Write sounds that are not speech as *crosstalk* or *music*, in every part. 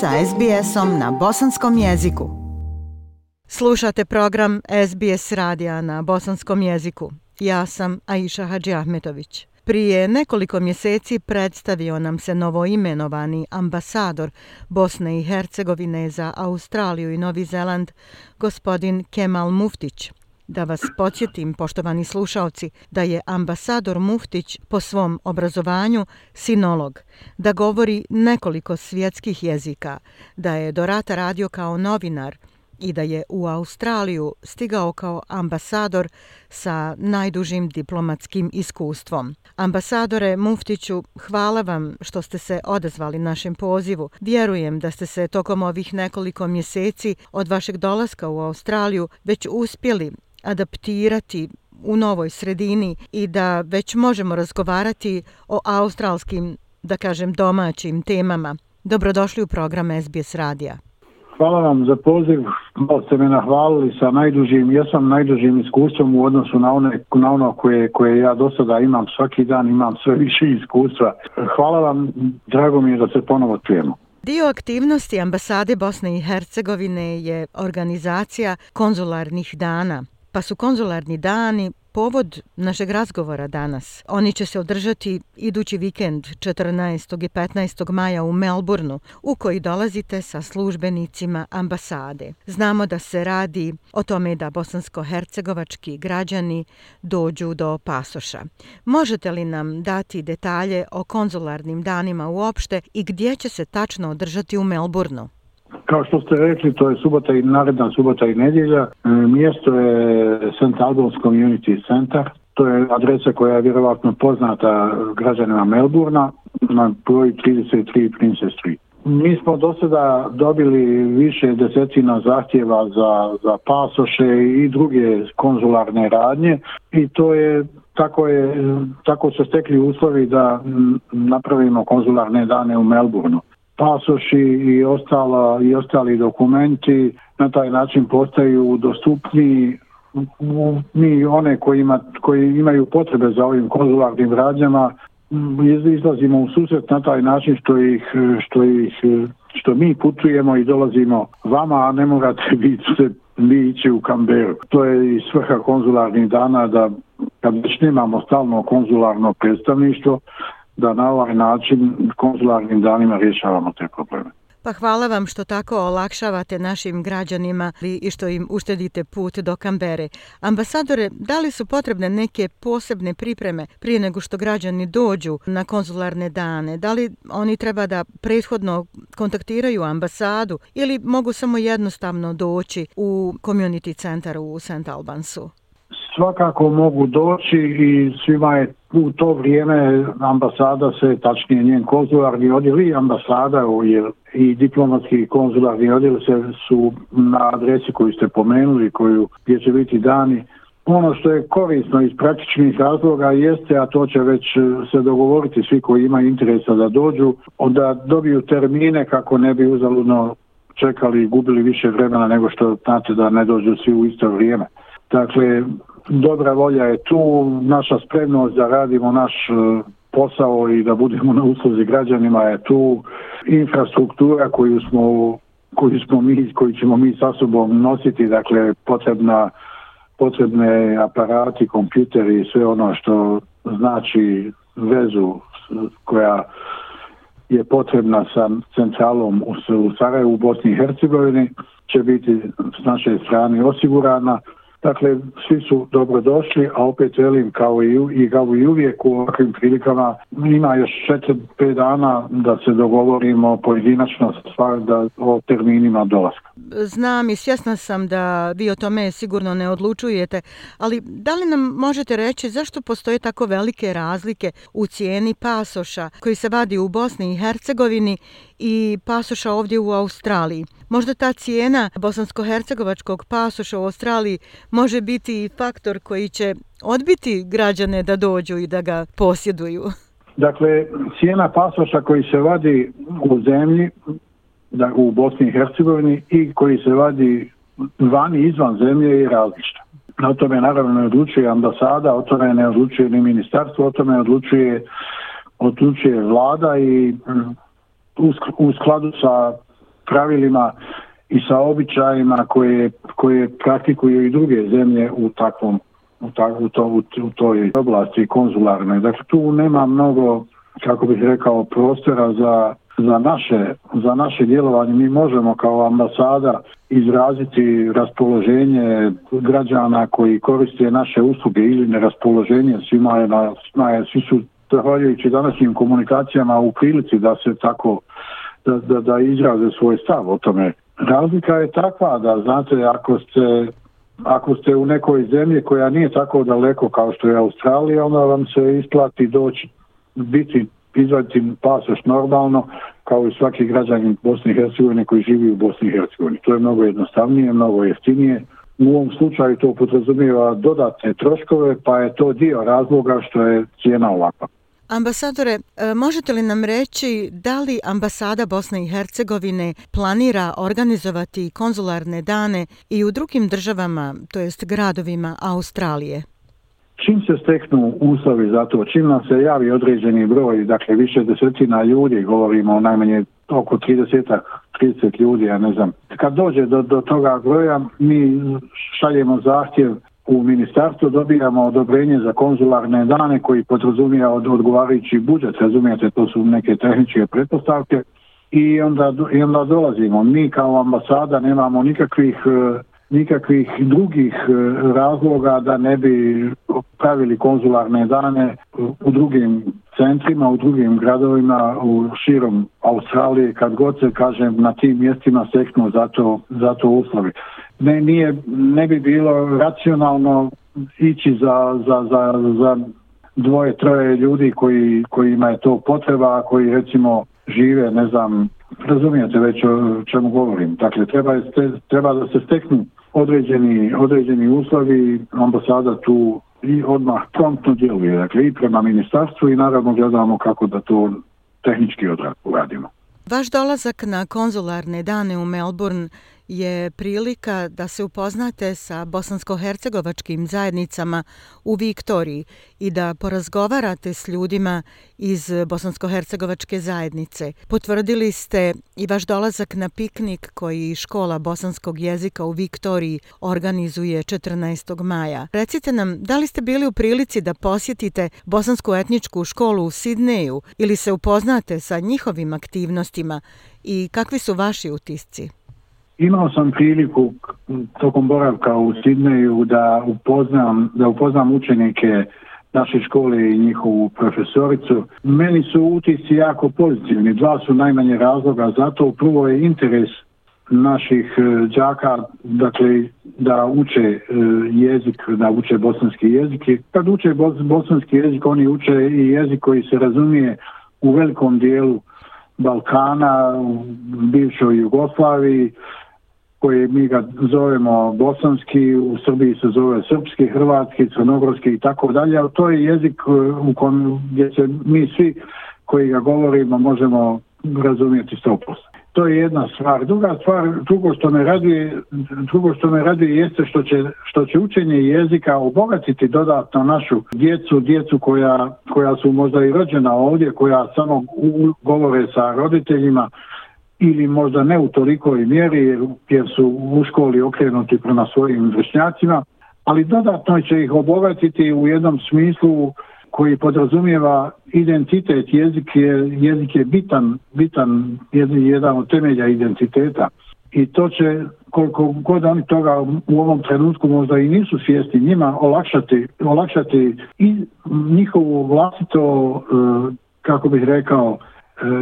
sa SBS-om na bosanskom jeziku. Slušate program SBS radija na bosanskom jeziku. Ja sam Aisha Hadži Ahmetović. Prije nekoliko mjeseci predstavio nam se novoimenovani ambasador Bosne i Hercegovine za Australiju i Novi Zeland, gospodin Kemal Muftić – Da vas podsjetim, poštovani slušalci, da je ambasador Muftić po svom obrazovanju sinolog, da govori nekoliko svjetskih jezika, da je do rata radio kao novinar i da je u Australiju stigao kao ambasador sa najdužim diplomatskim iskustvom. Ambasadore Muftiću, hvala vam što ste se odazvali našem pozivu. Vjerujem da ste se tokom ovih nekoliko mjeseci od vašeg dolaska u Australiju već uspjeli adaptirati u novoj sredini i da već možemo razgovarati o australskim, da kažem, domaćim temama. Dobrodošli u program SBS Radija. Hvala vam za poziv. Malo ste me nahvalili sa najdužim, ja sam najdužim iskustvom u odnosu na, one, na ono koje, koje ja do sada imam svaki dan, imam sve više iskustva. Hvala vam, drago mi je da se ponovo čujemo. Dio aktivnosti ambasade Bosne i Hercegovine je organizacija konzularnih dana pa su konzularni dani povod našeg razgovora danas. Oni će se održati idući vikend 14. i 15. maja u Melbourneu, u koji dolazite sa službenicima ambasade. Znamo da se radi o tome da bosansko-hercegovački građani dođu do pasoša. Možete li nam dati detalje o konzularnim danima uopšte i gdje će se tačno održati u Melbourneu? kao što ste rekli, to je subota i naredna subota i nedjelja. E, mjesto je St. Albans Community Center. To je adresa koja je vjerovatno poznata građanima Melburna na broj 33 Princess Street. Mi smo do sada dobili više desetina zahtjeva za, za pasoše i druge konzularne radnje i to je tako je tako su stekli uslovi da napravimo konzularne dane u Melbourneu pasoši i ostala i ostali dokumenti na taj način postaju dostupni ni one koji, ima, koji imaju potrebe za ovim konzularnim radnjama izlazimo u susret na taj način što ih, što ih što mi putujemo i dolazimo vama, a ne morate *laughs* biti se mi ići u Kamberu. To je i svrha konzularnih dana da kad već nemamo stalno konzularno predstavništvo, da na ovaj način konzularnim danima rješavamo te probleme. Pa hvala vam što tako olakšavate našim građanima i što im uštedite put do Kambere. Ambasadore, da li su potrebne neke posebne pripreme prije nego što građani dođu na konzularne dane? Da li oni treba da prethodno kontaktiraju ambasadu ili mogu samo jednostavno doći u community centar u St. Albansu? Svakako mogu doći i svima je u to vrijeme ambasada se, tačnije njen konzularni odjel i ambasada je, i diplomatski i konzularni odjel se su na adresi koju ste pomenuli, koju gdje će biti dani. Ono što je korisno iz praktičnih razloga jeste, a to će već e, se dogovoriti svi koji imaju interesa da dođu, da dobiju termine kako ne bi uzaludno čekali i gubili više vremena nego što znate da ne dođu svi u isto vrijeme. Dakle, dobra volja je tu, naša spremnost da radimo naš e, posao i da budemo na usluzi građanima je tu, infrastruktura koju smo koji smo mi koji ćemo mi sa sobom nositi dakle potrebna potrebne aparati, kompjuteri i sve ono što znači vezu koja je potrebna sa centralom u Sarajevu u Bosni i Hercegovini će biti s naše strane osigurana. Dakle, svi su dobro došli, a opet velim kao i, i kao i uvijek u ovakvim prilikama. Ima još 4-5 dana da se dogovorimo pojedinačno stvar da o terminima dolaska. Znam i svjesna sam da vi o tome sigurno ne odlučujete, ali da li nam možete reći zašto postoje tako velike razlike u cijeni pasoša koji se vadi u Bosni i Hercegovini i pasoša ovdje u Australiji? Možda ta cijena bosansko-hercegovačkog pasoša u Australiji može biti i faktor koji će odbiti građane da dođu i da ga posjeduju. Dakle, cijena pasoša koji se vadi u zemlji, da, u Bosni i Hercegovini i koji se vadi vani izvan zemlje je različita. Na tome naravno ne odlučuje ambasada, o tome ne odlučuje ni ministarstvo, o tome odlučuje, odlučuje vlada i mm, u skladu sa pravilima i sa običajima koje, koje praktikuju i druge zemlje u takvom u, ta, u, to, u, u toj oblasti konzularne. Dakle, tu nema mnogo, kako bih rekao, prostora za, za, naše, za naše djelovanje. Mi možemo kao ambasada izraziti raspoloženje građana koji koriste naše usluge ili neraspoloženje. Svima je na, na, svi su zahvaljujući današnjim komunikacijama u prilici da se tako da, da, da izraze svoj stav o tome. Razlika je takva da, znate, ako ste, ako ste u nekoj zemlji koja nije tako daleko kao što je Australija, onda vam se isplati doći, biti izvaditi pasoš normalno, kao i svaki građanin Bosne i Hercegovine koji živi u Bosni i Hercegovini. To je mnogo jednostavnije, mnogo jeftinije. U ovom slučaju to podrazumijeva dodatne troškove, pa je to dio razloga što je cijena ovakva. Ambasadore, e, možete li nam reći da li ambasada Bosne i Hercegovine planira organizovati konzularne dane i u drugim državama, to jest gradovima Australije? Čim se steknu uslovi za to, čim nam se javi određeni broj, dakle više desetina ljudi, govorimo o najmanje oko 30, 30 ljudi, ja ne znam. Kad dođe do, do toga broja, mi šaljemo zahtjev u ministarstvu dobijamo odobrenje za konzularne dane koji podrazumija od odgovarajući budžet, razumijete, to su neke tehničke pretpostavke, i onda, i onda dolazimo. Mi kao ambasada nemamo nikakvih e, nikakvih drugih e, razloga da ne bi pravili konzularne dane u drugim centrima, u drugim gradovima, u širom Australije, kad god se kažem na tim mjestima seknu za to, za to uslovi. Ne, nije, ne bi bilo racionalno ići za, za, za, za dvoje, troje ljudi koji, kojima je to potreba, a koji recimo žive, ne znam, razumijete već o čemu govorim. Dakle, treba, treba da se steknu određeni, određeni uslovi, ambasada tu i odmah promptno djeluje, dakle i prema ministarstvu i naravno gledamo kako da to tehnički odradimo. Vaš dolazak na konzularne dane u Melbourne je prilika da se upoznate sa bosansko-hercegovačkim zajednicama u Viktoriji i da porazgovarate s ljudima iz bosansko-hercegovačke zajednice. Potvrdili ste i vaš dolazak na piknik koji škola bosanskog jezika u Viktoriji organizuje 14. maja. Recite nam, da li ste bili u prilici da posjetite bosansku etničku školu u Sidneju ili se upoznate sa njihovim aktivnostima i kakvi su vaši utisci? Imao sam priliku tokom boravka u Sidneju da upoznam, da upoznam učenike naše škole i njihovu profesoricu. Meni su utisci jako pozitivni. Dva su najmanje razloga. Zato prvo je interes naših džaka e, dakle, da uče e, jezik, da uče bosanski jezik. Kad uče bosanski jezik, oni uče i jezik koji se razumije u velikom dijelu Balkana, u bivšoj Jugoslaviji, koji mi ga zovemo bosanski, u Srbiji se zove srpski, hrvatski, crnogorski i tako dalje, ali to je jezik e, u kom, gdje se mi svi koji ga govorimo možemo razumijeti 100%. To je jedna stvar. Druga stvar, drugo što me raduje, drugo što me raduje jeste što će, što će učenje jezika obogatiti dodatno našu djecu, djecu koja, koja su možda i rođena ovdje, koja samo u, govore sa roditeljima, ili možda ne u tolikoj mjeri jer su u školi okrenuti prema svojim vršnjacima, ali dodatno će ih obogatiti u jednom smislu koji podrazumijeva identitet. Jezik je, jezik je bitan, bitan jedan, jedan od temelja identiteta i to će koliko god oni toga u ovom trenutku možda i nisu svijesti njima olakšati, olakšati i njihovo vlastito, e, kako bih rekao,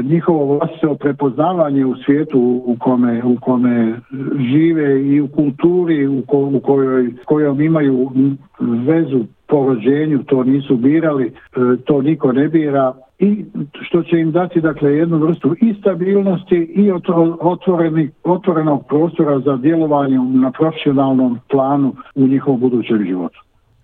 njihovo vlastito prepoznavanje u svijetu u kome, u kome žive i u kulturi u, ko, u kojoj, kojom imaju vezu po rođenju, to nisu birali, e, to niko ne bira i što će im dati dakle jednu vrstu i stabilnosti i otvoreni, otvorenog prostora za djelovanje na profesionalnom planu u njihovom budućem životu.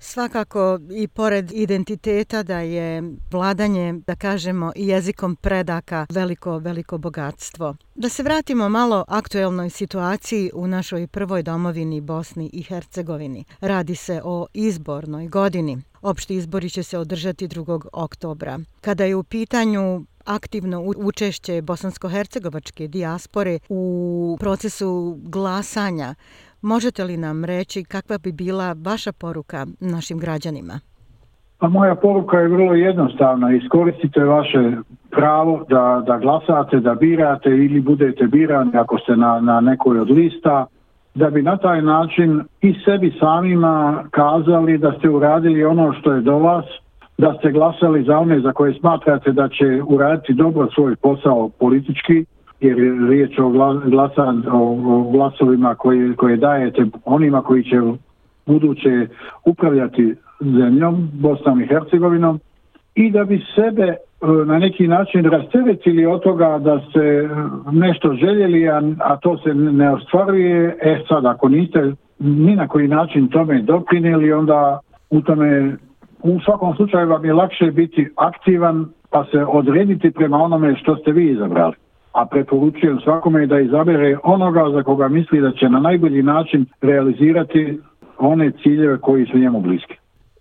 Svakako i pored identiteta da je vladanje, da kažemo, i jezikom predaka veliko, veliko bogatstvo. Da se vratimo malo aktuelnoj situaciji u našoj prvoj domovini Bosni i Hercegovini. Radi se o izbornoj godini. Opšti izbori će se održati 2. oktobra. Kada je u pitanju aktivno učešće bosansko-hercegovačke dijaspore u procesu glasanja, Možete li nam reći kakva bi bila vaša poruka našim građanima? Pa moja poruka je vrlo jednostavna. Iskoristite vaše pravo da, da glasate, da birate ili budete birani ako ste na, na nekoj od lista da bi na taj način i sebi samima kazali da ste uradili ono što je do vas, da ste glasali za one za koje smatrate da će uraditi dobro svoj posao politički, jer riječ o, glasa, o glasovima koje, koje dajete onima koji će buduće upravljati zemljom, Bosnom i Hercegovinom, i da bi sebe e, na neki način rastevetili od toga da ste e, nešto željeli, a, a to se ne ostvaruje, e sad, ako niste ni na koji način tome doprinili, onda u tome u svakom slučaju vam je lakše biti aktivan pa se odrediti prema onome što ste vi izabrali a preporučujem svakome da izabere onoga za koga misli da će na najbolji način realizirati one ciljeve koji su njemu bliski.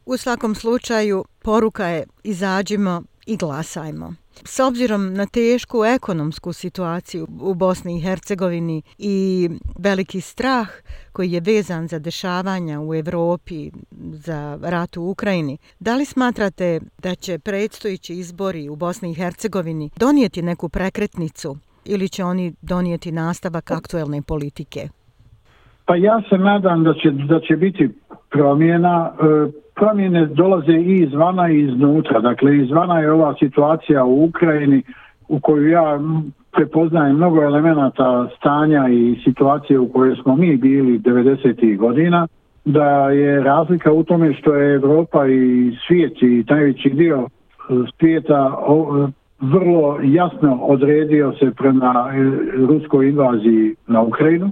U svakom slučaju, poruka je izađimo i glasajmo. S obzirom na tešku ekonomsku situaciju u Bosni i Hercegovini i veliki strah koji je vezan za dešavanja u Evropi za rat u Ukrajini, da li smatrate da će predstojići izbori u Bosni i Hercegovini donijeti neku prekretnicu ili će oni donijeti nastavak aktuelne politike? Pa ja se nadam da će, da će biti promjena. E, promjene dolaze i izvana i iznutra. Dakle, izvana je ova situacija u Ukrajini u kojoj ja prepoznajem mnogo elemenata stanja i situacije u kojoj smo mi bili 90-ih godina, da je razlika u tome što je Evropa i svijet i najveći dio e, svijeta vrlo jasno odredio se prema e, ruskoj invaziji na Ukrajinu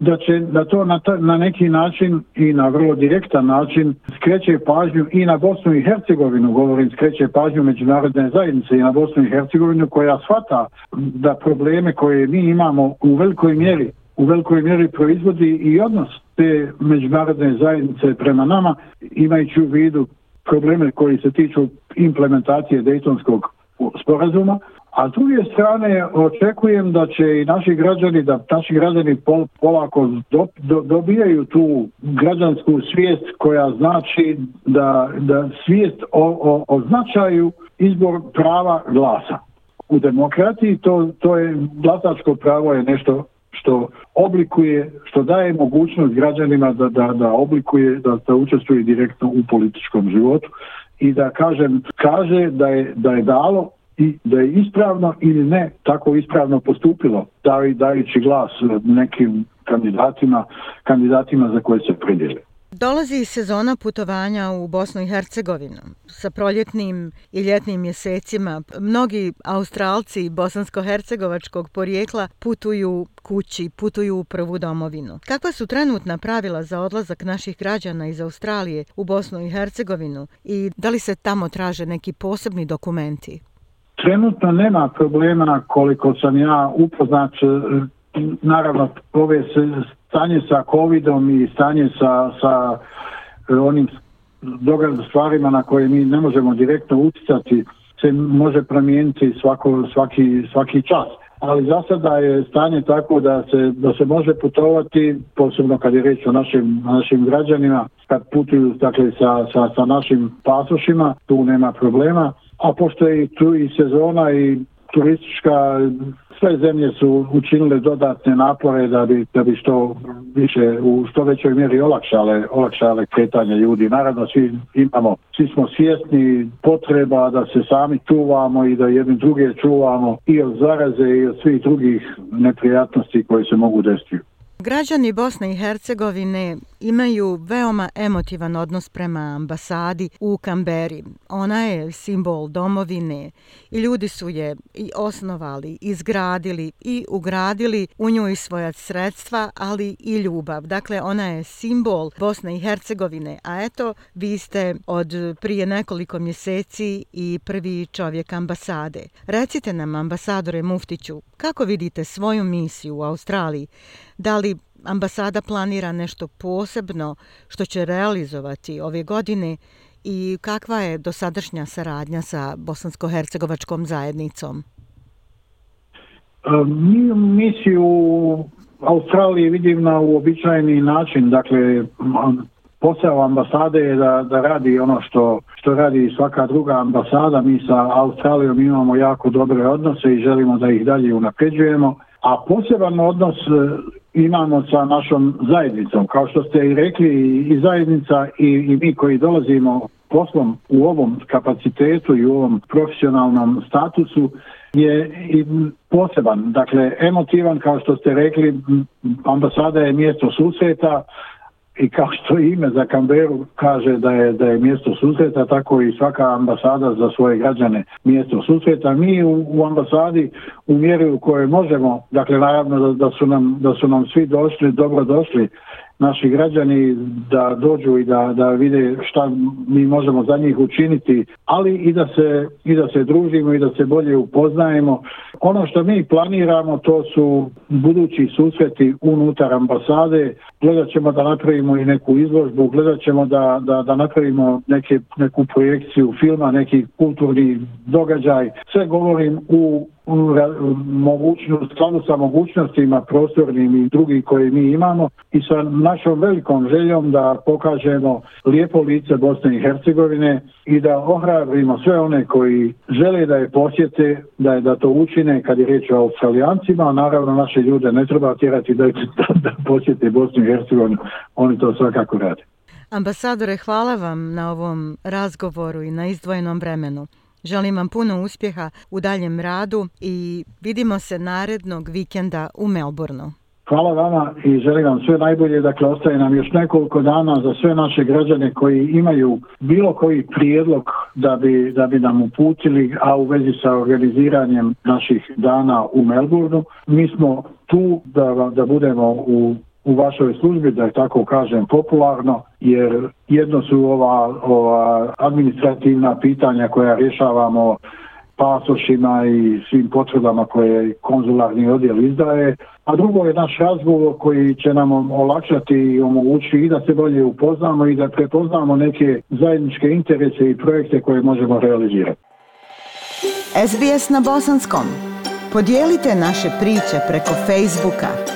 da će da to na, ta, na neki način i na vrlo direktan način skreće pažnju i na Bosnu i Hercegovinu, govorim skreće pažnju međunarodne zajednice i na Bosnu i Hercegovinu koja shvata da probleme koje mi imamo u velikoj mjeri u velikoj mjeri proizvodi i odnos te međunarodne zajednice prema nama, imajući u vidu probleme koji se tiču implementacije Dejtonskog sporazuma, A s druge strane očekujem da će i naši građani, da naši građani pol, polako do, do, dobijaju tu građansku svijest koja znači da, da svijest o, o, o značaju izbor prava glasa. U demokratiji to, to je glasačko pravo je nešto što oblikuje, što daje mogućnost građanima da, da, da oblikuje, da, da učestvuje direktno u političkom životu i da kažem kaže da je da je dalo i da je ispravno ili ne tako ispravno postupilo da li dajući glas nekim kandidatima, kandidatima za koje se predjeli. Dolazi sezona putovanja u Bosnu i Hercegovinu. Sa proljetnim i ljetnim mjesecima mnogi Australci bosansko-hercegovačkog porijekla putuju kući, putuju u prvu domovinu. Kakva su trenutna pravila za odlazak naših građana iz Australije u Bosnu i Hercegovinu i da li se tamo traže neki posebni dokumenti? trenutno nema problema koliko sam ja upoznat e, naravno ove stanje sa covidom i stanje sa, sa e, onim događa stvarima na koje mi ne možemo direktno uticati se može promijeniti svako, svaki, svaki čas. Ali za sada je stanje tako da se, da se može putovati, posebno kad je reč o našim, našim građanima, kad putuju dakle, sa, sa, sa našim pasošima, tu nema problema a pošto je tu i sezona i turistička, sve zemlje su učinile dodatne napore da bi, da bi što više u što većoj mjeri olakšale, olakšale kretanje ljudi. Naravno, svi imamo, svi smo svjesni potreba da se sami čuvamo i da jedni druge čuvamo i od zaraze i od svih drugih neprijatnosti koje se mogu desiti. Građani Bosne i Hercegovine imaju veoma emotivan odnos prema ambasadi u Kamberi. Ona je simbol domovine i ljudi su je i osnovali, izgradili i ugradili u nju i svoja sredstva, ali i ljubav. Dakle, ona je simbol Bosne i Hercegovine, a eto, vi ste od prije nekoliko mjeseci i prvi čovjek ambasade. Recite nam, ambasadore Muftiću, kako vidite svoju misiju u Australiji? Da li ambasada planira nešto posebno što će realizovati ove godine i kakva je dosadašnja saradnja sa bosansko-hercegovačkom zajednicom? E, mi, mi si u Australiji vidim na uobičajeni način, dakle posao ambasade je da, da radi ono što, što radi svaka druga ambasada. Mi sa Australijom imamo jako dobre odnose i želimo da ih dalje unapređujemo. A poseban odnos e, imamo sa našom zajednicom. Kao što ste i rekli, i zajednica i, i mi koji dolazimo poslom u ovom kapacitetu i u ovom profesionalnom statusu je i poseban, dakle emotivan, kao što ste rekli, ambasada je mjesto susreta, i kao što ime za Kamberu kaže da je da je mjesto susreta, tako i svaka ambasada za svoje građane mjesto susreta. Mi u, u ambasadi u mjeri u kojoj možemo, dakle naravno da, da, su nam, da su nam svi došli, dobro došli, naši građani da dođu i da, da vide šta mi možemo za njih učiniti, ali i da, se, i da se družimo i da se bolje upoznajemo. Ono što mi planiramo to su budući susreti unutar ambasade, gledat ćemo da napravimo i neku izložbu, gledat ćemo da, da, da napravimo neke, neku projekciju filma, neki kulturni događaj. Sve govorim u mogućnost, stvarno sa mogućnostima prostornim i drugim koje mi imamo i sa našom velikom željom da pokažemo lijepo lice Bosne i Hercegovine i da ohrabrimo sve one koji žele da je posjete, da je da to učine kad je riječ o Australijancima, a naravno naše ljude ne treba tjerati da, da, da posjete Bosnu i Hercegovinu, oni to svakako rade. Ambasadore, hvala vam na ovom razgovoru i na izdvojenom vremenu. Želim vam puno uspjeha u daljem radu i vidimo se narednog vikenda u Melbourneu. Hvala vama i želim vam sve najbolje. Dakle, ostaje nam još nekoliko dana za sve naše građane koji imaju bilo koji prijedlog da bi, da bi nam uputili, a u vezi sa organiziranjem naših dana u Melbourneu. Mi smo tu da, da budemo u u vašoj službi, da je tako kažem popularno, jer jedno su ova, ova administrativna pitanja koja rješavamo pasošima i svim potvrdama koje konzularni odjel izdaje, a drugo je naš razgovor koji će nam olakšati i omogućiti i da se bolje upoznamo i da prepoznamo neke zajedničke interese i projekte koje možemo realizirati. SBS na Bosanskom. Podijelite naše priče preko Facebooka,